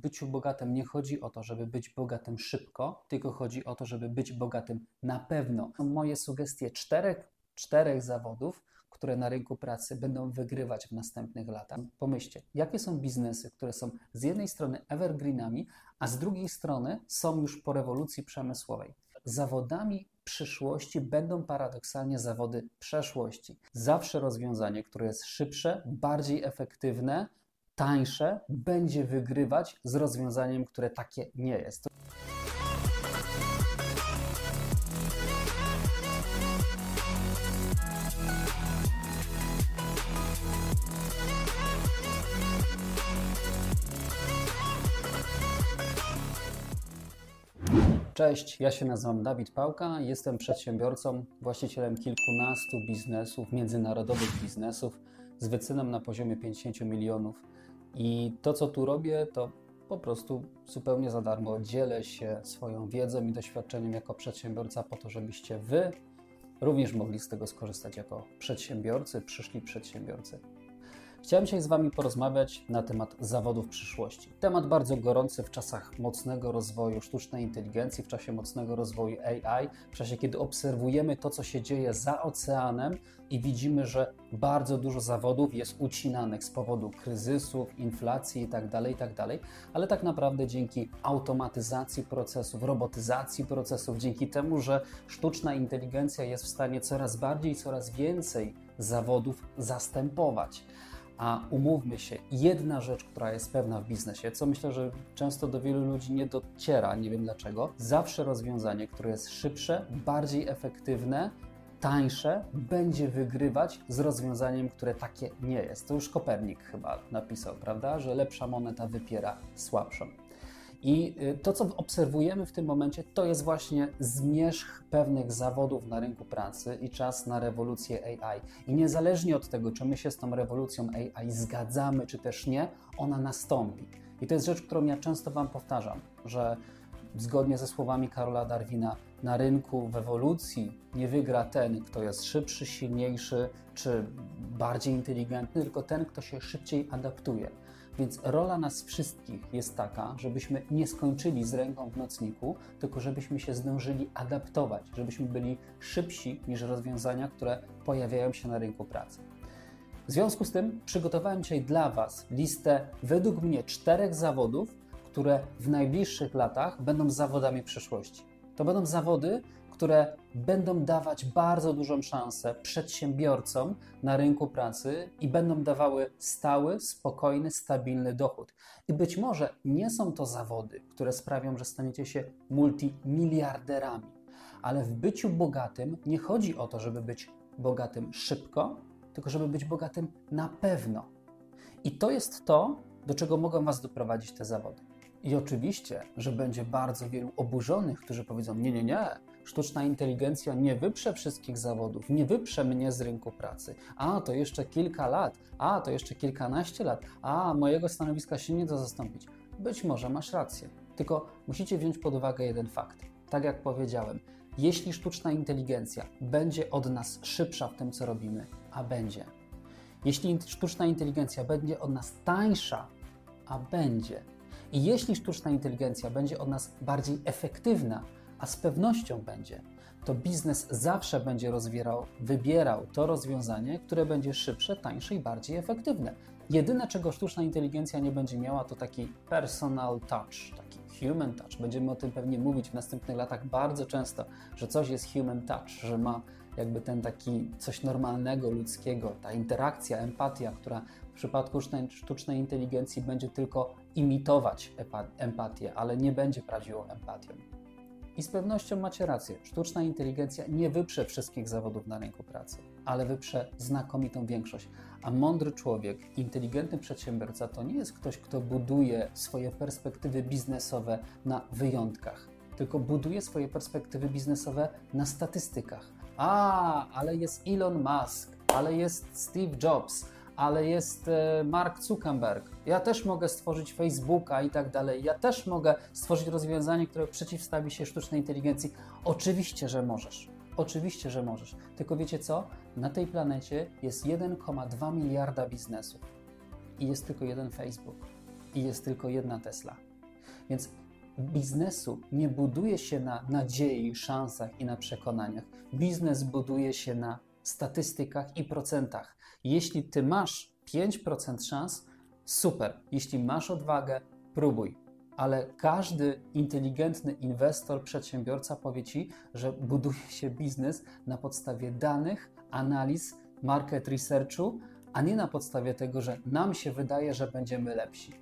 byciu bogatym nie chodzi o to, żeby być bogatym szybko, tylko chodzi o to, żeby być bogatym na pewno. Moje sugestie czterech, czterech zawodów, które na rynku pracy będą wygrywać w następnych latach. Pomyślcie, jakie są biznesy, które są z jednej strony evergreenami, a z drugiej strony są już po rewolucji przemysłowej. Zawodami przyszłości będą paradoksalnie zawody przeszłości. Zawsze rozwiązanie, które jest szybsze, bardziej efektywne, tańsze, będzie wygrywać z rozwiązaniem, które takie nie jest. Cześć, ja się nazywam Dawid Pałka, jestem przedsiębiorcą, właścicielem kilkunastu biznesów, międzynarodowych biznesów z wyceną na poziomie 50 milionów. I to, co tu robię, to po prostu zupełnie za darmo dzielę się swoją wiedzą i doświadczeniem jako przedsiębiorca, po to, żebyście Wy również mogli z tego skorzystać jako przedsiębiorcy, przyszli przedsiębiorcy. Chciałem dzisiaj z Wami porozmawiać na temat zawodów przyszłości. Temat bardzo gorący w czasach mocnego rozwoju sztucznej inteligencji, w czasie mocnego rozwoju AI, w czasie kiedy obserwujemy to, co się dzieje za oceanem i widzimy, że bardzo dużo zawodów jest ucinanych z powodu kryzysów, inflacji itd., tak itd., tak ale tak naprawdę dzięki automatyzacji procesów, robotyzacji procesów, dzięki temu, że sztuczna inteligencja jest w stanie coraz bardziej, coraz więcej zawodów zastępować. A umówmy się, jedna rzecz, która jest pewna w biznesie, co myślę, że często do wielu ludzi nie dociera, nie wiem dlaczego, zawsze rozwiązanie, które jest szybsze, bardziej efektywne, tańsze, będzie wygrywać z rozwiązaniem, które takie nie jest. To już Kopernik chyba napisał, prawda, że lepsza moneta wypiera słabszą. I y, to, co obserwujemy w tym momencie, to jest właśnie zmierzch pewnych zawodów na rynku pracy i czas na rewolucję AI. I niezależnie od tego, czy my się z tą rewolucją AI zgadzamy, czy też nie, ona nastąpi. I to jest rzecz, którą ja często Wam powtarzam, że zgodnie ze słowami Karola Darwina, na rynku w ewolucji nie wygra ten, kto jest szybszy, silniejszy czy bardziej inteligentny, tylko ten, kto się szybciej adaptuje. Więc rola nas wszystkich jest taka, żebyśmy nie skończyli z ręką w nocniku, tylko żebyśmy się zdążyli adaptować, żebyśmy byli szybsi niż rozwiązania, które pojawiają się na rynku pracy. W związku z tym przygotowałem dzisiaj dla Was listę według mnie czterech zawodów, które w najbliższych latach będą zawodami przyszłości. To będą zawody, które będą dawać bardzo dużą szansę przedsiębiorcom na rynku pracy i będą dawały stały, spokojny, stabilny dochód. I być może nie są to zawody, które sprawią, że staniecie się multimiliarderami, ale w byciu bogatym nie chodzi o to, żeby być bogatym szybko, tylko żeby być bogatym na pewno. I to jest to, do czego mogą Was doprowadzić te zawody. I oczywiście, że będzie bardzo wielu oburzonych, którzy powiedzą: Nie, nie, nie, sztuczna inteligencja nie wyprze wszystkich zawodów, nie wyprze mnie z rynku pracy. A to jeszcze kilka lat, a to jeszcze kilkanaście lat, a mojego stanowiska się nie da zastąpić. Być może masz rację, tylko musicie wziąć pod uwagę jeden fakt. Tak jak powiedziałem, jeśli sztuczna inteligencja będzie od nas szybsza w tym, co robimy, a będzie, jeśli sztuczna inteligencja będzie od nas tańsza, a będzie, i jeśli sztuczna inteligencja będzie od nas bardziej efektywna, a z pewnością będzie, to biznes zawsze będzie rozwierał, wybierał to rozwiązanie, które będzie szybsze, tańsze i bardziej efektywne. Jedyne, czego sztuczna inteligencja nie będzie miała, to taki personal touch, taki human touch. Będziemy o tym pewnie mówić w następnych latach bardzo często, że coś jest human touch, że ma jakby ten taki coś normalnego, ludzkiego, ta interakcja, empatia, która w przypadku sztucznej inteligencji będzie tylko imitować empatię, ale nie będzie prawdziwą empatią. I z pewnością macie rację, sztuczna inteligencja nie wyprze wszystkich zawodów na rynku pracy, ale wyprze znakomitą większość. A mądry człowiek, inteligentny przedsiębiorca to nie jest ktoś, kto buduje swoje perspektywy biznesowe na wyjątkach, tylko buduje swoje perspektywy biznesowe na statystykach. A, ale jest Elon Musk, ale jest Steve Jobs, ale jest e, Mark Zuckerberg. Ja też mogę stworzyć Facebooka i tak dalej. Ja też mogę stworzyć rozwiązanie, które przeciwstawi się sztucznej inteligencji. Oczywiście, że możesz. Oczywiście, że możesz. Tylko wiecie co? Na tej planecie jest 1,2 miliarda biznesów. I jest tylko jeden Facebook. I jest tylko jedna Tesla. Więc biznesu nie buduje się na nadziei, szansach i na przekonaniach. Biznes buduje się na statystykach i procentach. Jeśli ty masz 5% szans, super. Jeśli masz odwagę, próbuj. Ale każdy inteligentny inwestor, przedsiębiorca powie ci, że buduje się biznes na podstawie danych, analiz, market researchu, a nie na podstawie tego, że nam się wydaje, że będziemy lepsi.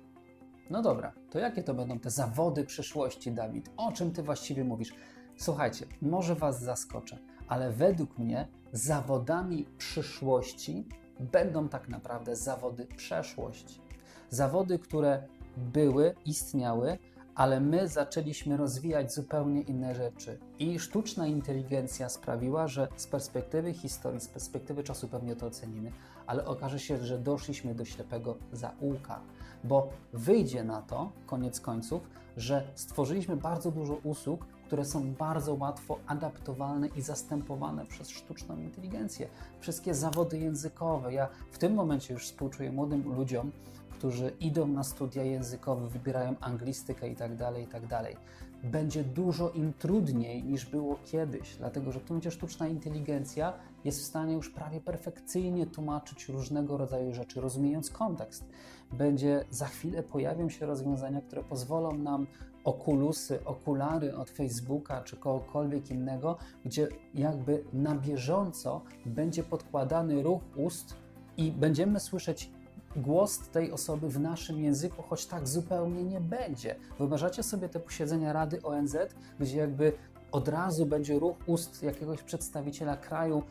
No dobra, to jakie to będą te zawody przyszłości, Dawid? O czym ty właściwie mówisz? Słuchajcie, może was zaskoczę, ale według mnie zawodami przyszłości będą tak naprawdę zawody przeszłości. Zawody, które były, istniały, ale my zaczęliśmy rozwijać zupełnie inne rzeczy. I sztuczna inteligencja sprawiła, że z perspektywy historii, z perspektywy czasu pewnie to ocenimy, ale okaże się, że doszliśmy do ślepego zaułka, bo wyjdzie na to, koniec końców, że stworzyliśmy bardzo dużo usług, które są bardzo łatwo adaptowalne i zastępowane przez sztuczną inteligencję. Wszystkie zawody językowe. Ja w tym momencie już współczuję młodym ludziom, którzy idą na studia językowe, wybierają anglistykę itd., tak itd., tak będzie dużo im trudniej niż było kiedyś, dlatego że w tym momencie sztuczna inteligencja jest w stanie już prawie perfekcyjnie tłumaczyć różnego rodzaju rzeczy, rozumiejąc kontekst. Będzie za chwilę pojawią się rozwiązania, które pozwolą nam okulusy, okulary od Facebooka czy kogokolwiek innego, gdzie jakby na bieżąco będzie podkładany ruch ust i będziemy słyszeć głos tej osoby w naszym języku, choć tak zupełnie nie będzie. Wyobrażacie sobie te posiedzenia Rady ONZ, gdzie jakby od razu będzie ruch ust jakiegoś przedstawiciela kraju,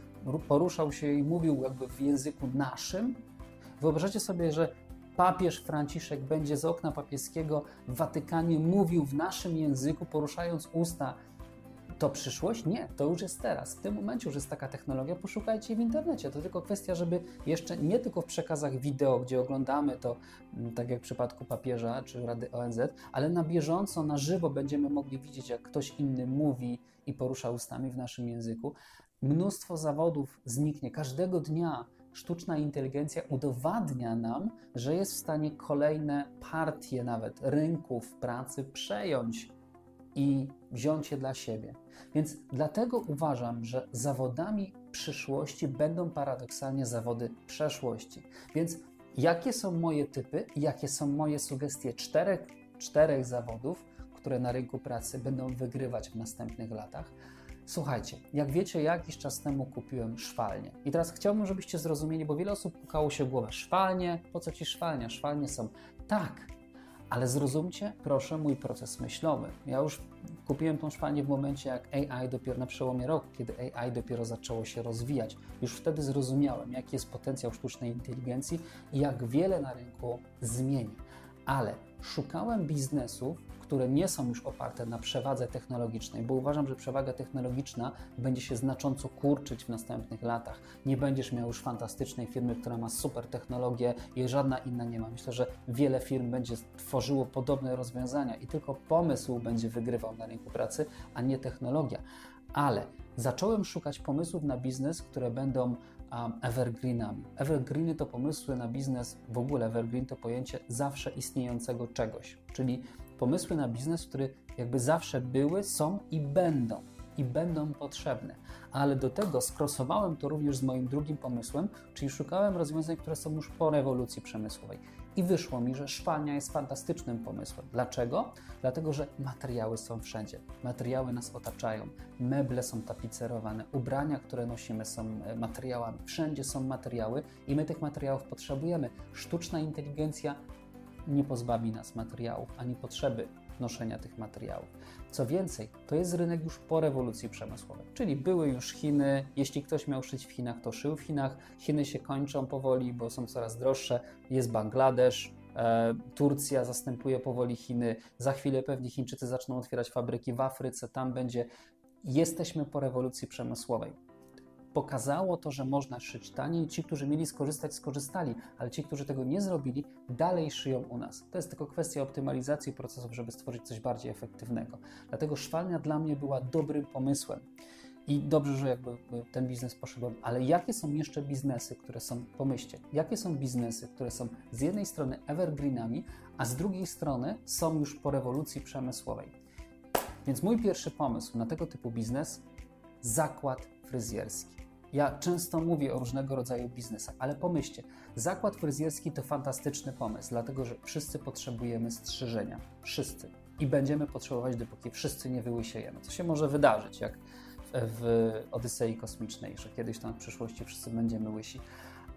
poruszał się i mówił jakby w języku naszym? Wyobrażacie sobie, że papież Franciszek będzie z okna papieskiego w Watykanie mówił w naszym języku, poruszając usta to przyszłość? Nie, to już jest teraz. W tym momencie już jest taka technologia, poszukajcie w internecie. To tylko kwestia, żeby jeszcze nie tylko w przekazach wideo, gdzie oglądamy to, mm, tak jak w przypadku papieża czy Rady ONZ, ale na bieżąco, na żywo będziemy mogli widzieć, jak ktoś inny mówi i porusza ustami w naszym języku. Mnóstwo zawodów zniknie. Każdego dnia sztuczna inteligencja udowadnia nam, że jest w stanie kolejne partie nawet rynków pracy przejąć i wziąć je dla siebie. Więc dlatego uważam, że zawodami przyszłości będą paradoksalnie zawody przeszłości. Więc jakie są moje typy, jakie są moje sugestie czterech, czterech zawodów, które na rynku pracy będą wygrywać w następnych latach? Słuchajcie, jak wiecie, jakiś czas temu kupiłem szwalnię. I teraz chciałbym, żebyście zrozumieli, bo wiele osób pukało się w głowę. Szwalnie? Po co ci szwalnia? Szwalnie są. Tak, ale zrozumcie, proszę, mój proces myślowy. Ja już kupiłem tą szwalnię w momencie, jak AI dopiero na przełomie roku, kiedy AI dopiero zaczęło się rozwijać. Już wtedy zrozumiałem, jaki jest potencjał sztucznej inteligencji i jak wiele na rynku zmieni. Ale szukałem biznesów, które nie są już oparte na przewadze technologicznej, bo uważam, że przewaga technologiczna będzie się znacząco kurczyć w następnych latach. Nie będziesz miał już fantastycznej firmy, która ma super technologię i żadna inna nie ma. Myślę, że wiele firm będzie tworzyło podobne rozwiązania i tylko pomysł będzie wygrywał na rynku pracy, a nie technologia. Ale zacząłem szukać pomysłów na biznes, które będą evergreenami. Evergreeny to pomysły na biznes, w ogóle evergreen to pojęcie zawsze istniejącego czegoś, czyli pomysły na biznes, które jakby zawsze były, są i będą. I będą potrzebne. Ale do tego skrosowałem to również z moim drugim pomysłem, czyli szukałem rozwiązań, które są już po rewolucji przemysłowej. I wyszło mi, że szwalnia jest fantastycznym pomysłem. Dlaczego? Dlatego, że materiały są wszędzie. Materiały nas otaczają. Meble są tapicerowane, ubrania, które nosimy, są e, materiałami. Wszędzie są materiały i my tych materiałów potrzebujemy. Sztuczna inteligencja nie pozbawi nas materiałów ani potrzeby noszenia tych materiałów. Co więcej, to jest rynek już po rewolucji przemysłowej, czyli były już Chiny. Jeśli ktoś miał szyć w Chinach, to szył w Chinach. Chiny się kończą powoli, bo są coraz droższe. Jest Bangladesz, e, Turcja zastępuje powoli Chiny. Za chwilę pewnie Chińczycy zaczną otwierać fabryki w Afryce. Tam będzie. Jesteśmy po rewolucji przemysłowej pokazało to, że można szyć taniej. Ci, którzy mieli skorzystać, skorzystali, ale ci, którzy tego nie zrobili, dalej szyją u nas. To jest tylko kwestia optymalizacji procesów, żeby stworzyć coś bardziej efektywnego. Dlatego szwalnia dla mnie była dobrym pomysłem. I dobrze, że jakby ten biznes poszedł. Ale jakie są jeszcze biznesy, które są, pomyślcie, jakie są biznesy, które są z jednej strony evergreenami, a z drugiej strony są już po rewolucji przemysłowej. Więc mój pierwszy pomysł na tego typu biznes zakład fryzjerski. Ja często mówię o różnego rodzaju biznesach, ale pomyślcie, zakład fryzjerski to fantastyczny pomysł, dlatego że wszyscy potrzebujemy strzyżenia. Wszyscy. I będziemy potrzebować, dopóki wszyscy nie wyłysiejemy. Co się może wydarzyć, jak w Odysei Kosmicznej, że kiedyś tam w przyszłości wszyscy będziemy łysi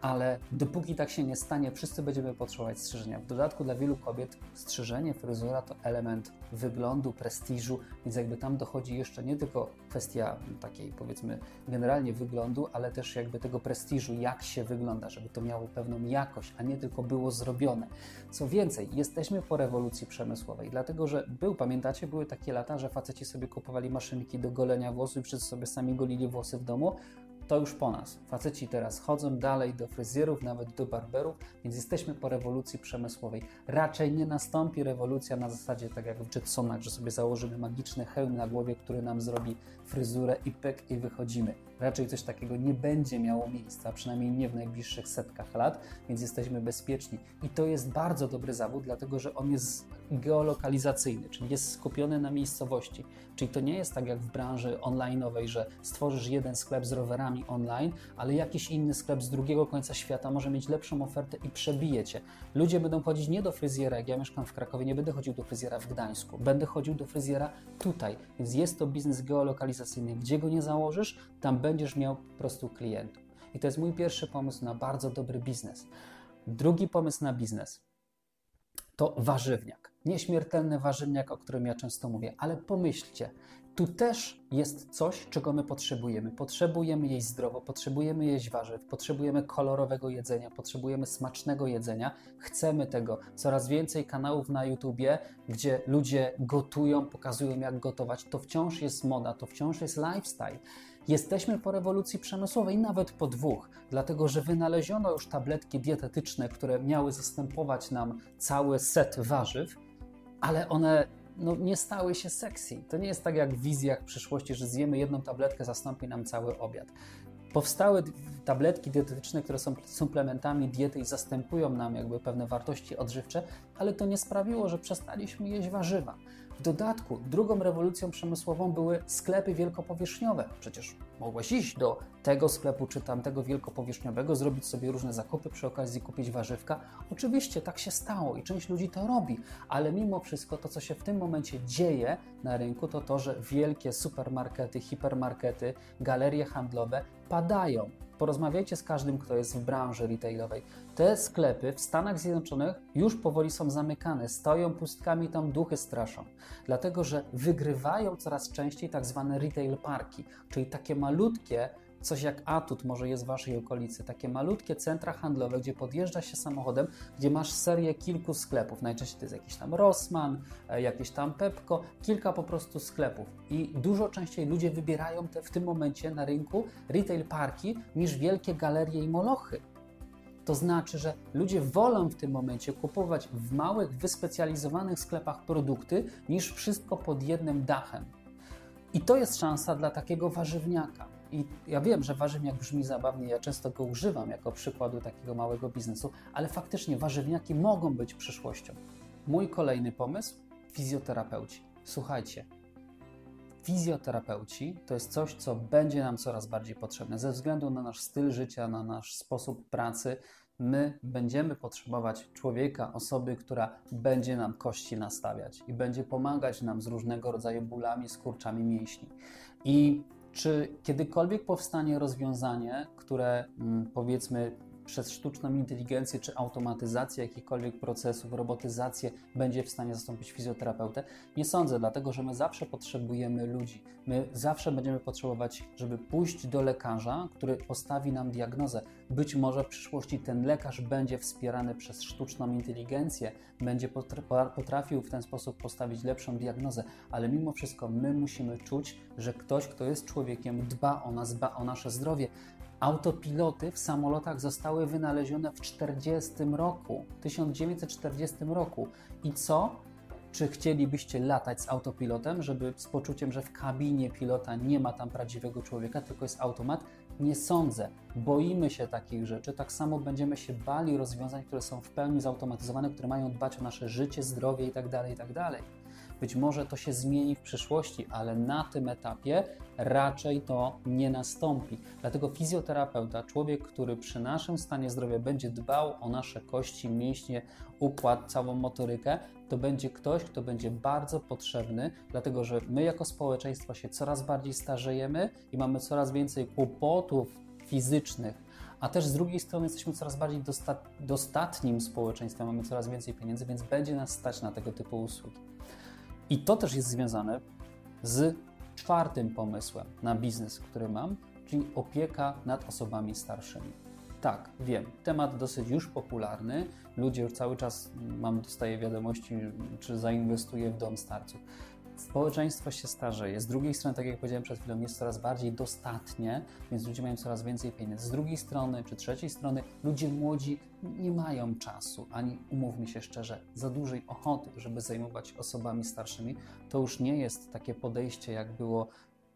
ale dopóki tak się nie stanie, wszyscy będziemy potrzebować strzyżenia. W dodatku dla wielu kobiet strzyżenie, fryzura to element wyglądu, prestiżu, więc jakby tam dochodzi jeszcze nie tylko kwestia takiej powiedzmy generalnie wyglądu, ale też jakby tego prestiżu, jak się wygląda, żeby to miało pewną jakość, a nie tylko było zrobione. Co więcej, jesteśmy po rewolucji przemysłowej, dlatego że był, pamiętacie, były takie lata, że faceci sobie kupowali maszynki do golenia włosów i wszyscy sobie sami golili włosy w domu, to już po nas. Faceci teraz chodzą dalej do fryzjerów, nawet do barberów, więc jesteśmy po rewolucji przemysłowej. Raczej nie nastąpi rewolucja na zasadzie tak jak w Jetsonach, że sobie założymy magiczny hełm na głowie, który nam zrobi fryzurę i pyk i wychodzimy. Raczej coś takiego nie będzie miało miejsca, przynajmniej nie w najbliższych setkach lat, więc jesteśmy bezpieczni. I to jest bardzo dobry zawód, dlatego że on jest geolokalizacyjny, czyli jest skupiony na miejscowości. Czyli to nie jest tak jak w branży online'owej, że stworzysz jeden sklep z rowerami online, ale jakiś inny sklep z drugiego końca świata może mieć lepszą ofertę i przebije cię. Ludzie będą chodzić nie do fryzjera, jak ja mieszkam w Krakowie, nie będę chodził do fryzjera w Gdańsku, będę chodził do fryzjera tutaj. Więc jest to biznes geolokalizacyjny. Gdzie go nie założysz, tam będziesz miał po prostu klientów. I to jest mój pierwszy pomysł na bardzo dobry biznes. Drugi pomysł na biznes to warzywniak. Nieśmiertelny warzywniak, o którym ja często mówię, ale pomyślcie, tu też jest coś, czego my potrzebujemy. Potrzebujemy jeść zdrowo, potrzebujemy jeść warzyw, potrzebujemy kolorowego jedzenia, potrzebujemy smacznego jedzenia. Chcemy tego. Coraz więcej kanałów na YouTubie, gdzie ludzie gotują, pokazują jak gotować. To wciąż jest moda, to wciąż jest lifestyle. Jesteśmy po rewolucji przemysłowej, nawet po dwóch, dlatego że wynaleziono już tabletki dietetyczne, które miały zastępować nam cały set warzyw, ale one no, nie stały się sexy. To nie jest tak jak w wizjach przyszłości, że zjemy jedną tabletkę, zastąpi nam cały obiad. Powstały tabletki dietetyczne, które są suplementami diety i zastępują nam jakby pewne wartości odżywcze, ale to nie sprawiło, że przestaliśmy jeść warzywa. W dodatku, drugą rewolucją przemysłową były sklepy wielkopowierzchniowe. Przecież mogłeś iść do tego sklepu czy tamtego wielkopowierzchniowego, zrobić sobie różne zakupy, przy okazji kupić warzywka. Oczywiście tak się stało i część ludzi to robi, ale mimo wszystko to, co się w tym momencie dzieje na rynku, to to, że wielkie supermarkety, hipermarkety, galerie handlowe padają. Porozmawiajcie z każdym, kto jest w branży retailowej. Te sklepy w Stanach Zjednoczonych już powoli są zamykane, stoją pustkami, tam duchy straszą, dlatego że wygrywają coraz częściej tak zwane retail parki, czyli takie malutkie, coś jak Atut może jest w Waszej okolicy, takie malutkie centra handlowe, gdzie podjeżdża się samochodem, gdzie masz serię kilku sklepów, najczęściej to jest jakiś tam Rossmann, e, jakieś tam Pepko, kilka po prostu sklepów i dużo częściej ludzie wybierają te w tym momencie na rynku retail parki niż wielkie galerie i molochy. To znaczy, że ludzie wolą w tym momencie kupować w małych, wyspecjalizowanych sklepach produkty, niż wszystko pod jednym dachem. I to jest szansa dla takiego warzywniaka. I ja wiem, że warzywniak brzmi zabawnie, ja często go używam jako przykładu takiego małego biznesu, ale faktycznie warzywniaki mogą być przyszłością. Mój kolejny pomysł fizjoterapeuci. Słuchajcie, fizjoterapeuci to jest coś, co będzie nam coraz bardziej potrzebne ze względu na nasz styl życia, na nasz sposób pracy. My będziemy potrzebować człowieka, osoby, która będzie nam kości nastawiać i będzie pomagać nam z różnego rodzaju bólami, skurczami mięśni. I czy kiedykolwiek powstanie rozwiązanie, które mm, powiedzmy przez sztuczną inteligencję czy automatyzację jakichkolwiek procesów, robotyzację będzie w stanie zastąpić fizjoterapeutę? Nie sądzę, dlatego że my zawsze potrzebujemy ludzi. My zawsze będziemy potrzebować, żeby pójść do lekarza, który postawi nam diagnozę. Być może w przyszłości ten lekarz będzie wspierany przez sztuczną inteligencję, będzie potrafił w ten sposób postawić lepszą diagnozę, ale mimo wszystko my musimy czuć, że ktoś, kto jest człowiekiem, dba o nas, dba o nasze zdrowie. Autopiloty w samolotach zostały wynalezione w 1940 roku, 1940 roku. I co? Czy chcielibyście latać z autopilotem, żeby z poczuciem, że w kabinie pilota nie ma tam prawdziwego człowieka, tylko jest automat? Nie sądzę. Boimy się takich rzeczy. Tak samo będziemy się bali rozwiązań, które są w pełni zautomatyzowane, które mają dbać o nasze życie, zdrowie itd. Tak itd. Być może to się zmieni w przyszłości, ale na tym etapie raczej to nie nastąpi. Dlatego fizjoterapeuta, człowiek, który przy naszym stanie zdrowia będzie dbał o nasze kości, mięśnie, układ, całą motorykę, to będzie ktoś, kto będzie bardzo potrzebny, dlatego że my jako społeczeństwo się coraz bardziej starzejemy i mamy coraz więcej kłopotów fizycznych, a też z drugiej strony jesteśmy coraz bardziej dostatnim społeczeństwem, mamy coraz więcej pieniędzy, więc będzie nas stać na tego typu usługi. I to też jest związane z czwartym pomysłem na biznes, który mam, czyli opieka nad osobami starszymi. Tak, wiem, temat dosyć już popularny. Ludzie już cały czas, mam, dostaję wiadomości, czy zainwestuję w dom starców. Społeczeństwo się starzeje. Z drugiej strony, tak jak powiedziałem przed chwilą, jest coraz bardziej dostatnie, więc ludzie mają coraz więcej pieniędzy. Z drugiej strony, czy trzeciej strony, ludzie młodzi nie mają czasu, ani umówmy się szczerze, za dużej ochoty, żeby zajmować osobami starszymi. To już nie jest takie podejście, jak było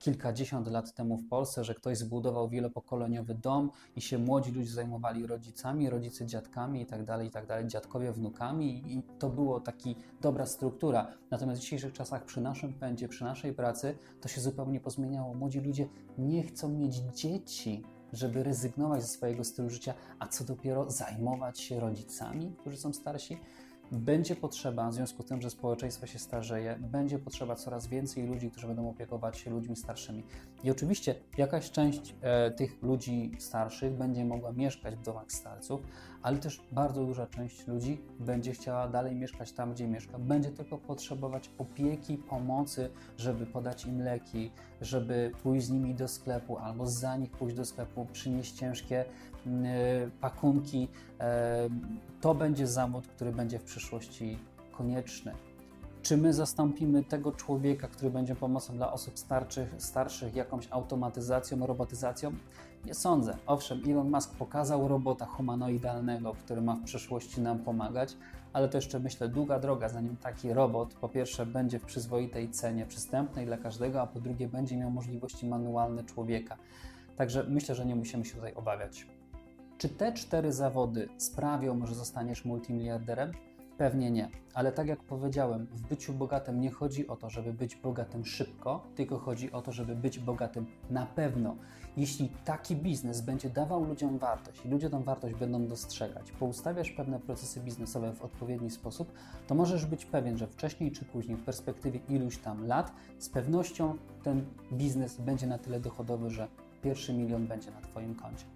kilkadziesiąt lat temu w Polsce, że ktoś zbudował wielopokoleniowy dom i się młodzi ludzie zajmowali rodzicami, rodzice dziadkami i tak dalej, i tak dziadkowie wnukami i to było taki dobra struktura. Natomiast w dzisiejszych czasach przy naszym pędzie, przy naszej pracy to się zupełnie pozmieniało. Młodzi ludzie nie chcą mieć dzieci, żeby rezygnować ze swojego stylu życia, a co dopiero zajmować się rodzicami, którzy są starsi będzie potrzeba, w związku z tym, że społeczeństwo się starzeje, będzie potrzeba coraz więcej ludzi, którzy będą opiekować się ludźmi starszymi. I oczywiście jakaś część e, tych ludzi starszych będzie mogła mieszkać w domach starców, ale też bardzo duża część ludzi będzie chciała dalej mieszkać tam, gdzie mieszka. Będzie tylko potrzebować opieki, pomocy, żeby podać im leki, żeby pójść z nimi do sklepu albo za nich pójść do sklepu, przynieść ciężkie pakunki. E, to będzie zawód, który będzie w przyszłości konieczny. Czy my zastąpimy tego człowieka, który będzie pomocą dla osób starszych, starszych jakąś automatyzacją, robotyzacją? Nie sądzę. Owszem, Elon Musk pokazał robota humanoidalnego, który ma w przyszłości nam pomagać, ale to jeszcze myślę długa droga, zanim taki robot po pierwsze będzie w przyzwoitej cenie, przystępnej dla każdego, a po drugie będzie miał możliwości manualne człowieka. Także myślę, że nie musimy się tutaj obawiać. Czy te cztery zawody sprawią, że zostaniesz multimiliarderem? Pewnie nie, ale tak jak powiedziałem, w byciu bogatym nie chodzi o to, żeby być bogatym szybko, tylko chodzi o to, żeby być bogatym na pewno. Jeśli taki biznes będzie dawał ludziom wartość i ludzie tą wartość będą dostrzegać, poustawiasz pewne procesy biznesowe w odpowiedni sposób, to możesz być pewien, że wcześniej czy później, w perspektywie iluś tam lat, z pewnością ten biznes będzie na tyle dochodowy, że pierwszy milion będzie na Twoim koncie.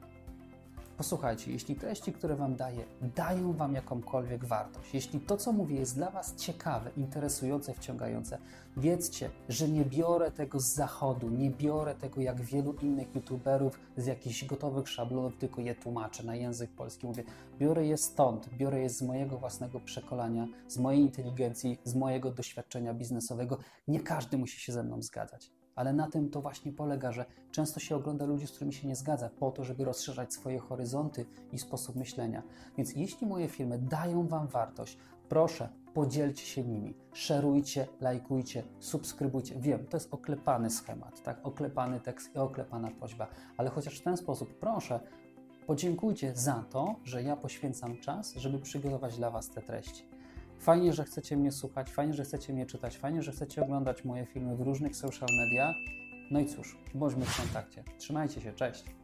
Posłuchajcie, jeśli treści, które Wam daję, dają Wam jakąkolwiek wartość, jeśli to, co mówię, jest dla Was ciekawe, interesujące, wciągające, wiedzcie, że nie biorę tego z zachodu, nie biorę tego jak wielu innych youtuberów z jakichś gotowych szablonów, tylko je tłumaczę na język polski. Mówię, biorę je stąd, biorę je z mojego własnego przekonania, z mojej inteligencji, z mojego doświadczenia biznesowego. Nie każdy musi się ze mną zgadzać ale na tym to właśnie polega, że często się ogląda ludzi, z którymi się nie zgadza, po to, żeby rozszerzać swoje horyzonty i sposób myślenia. Więc jeśli moje filmy dają Wam wartość, proszę, podzielcie się nimi, szerujcie, lajkujcie, subskrybujcie. Wiem, to jest oklepany schemat, tak? oklepany tekst i oklepana prośba, ale chociaż w ten sposób proszę, podziękujcie za to, że ja poświęcam czas, żeby przygotować dla Was te treści. Fajnie, że chcecie mnie słuchać, fajnie, że chcecie mnie czytać, fajnie, że chcecie oglądać moje filmy w różnych social mediach. No i cóż, bądźmy w kontakcie. Trzymajcie się, cześć!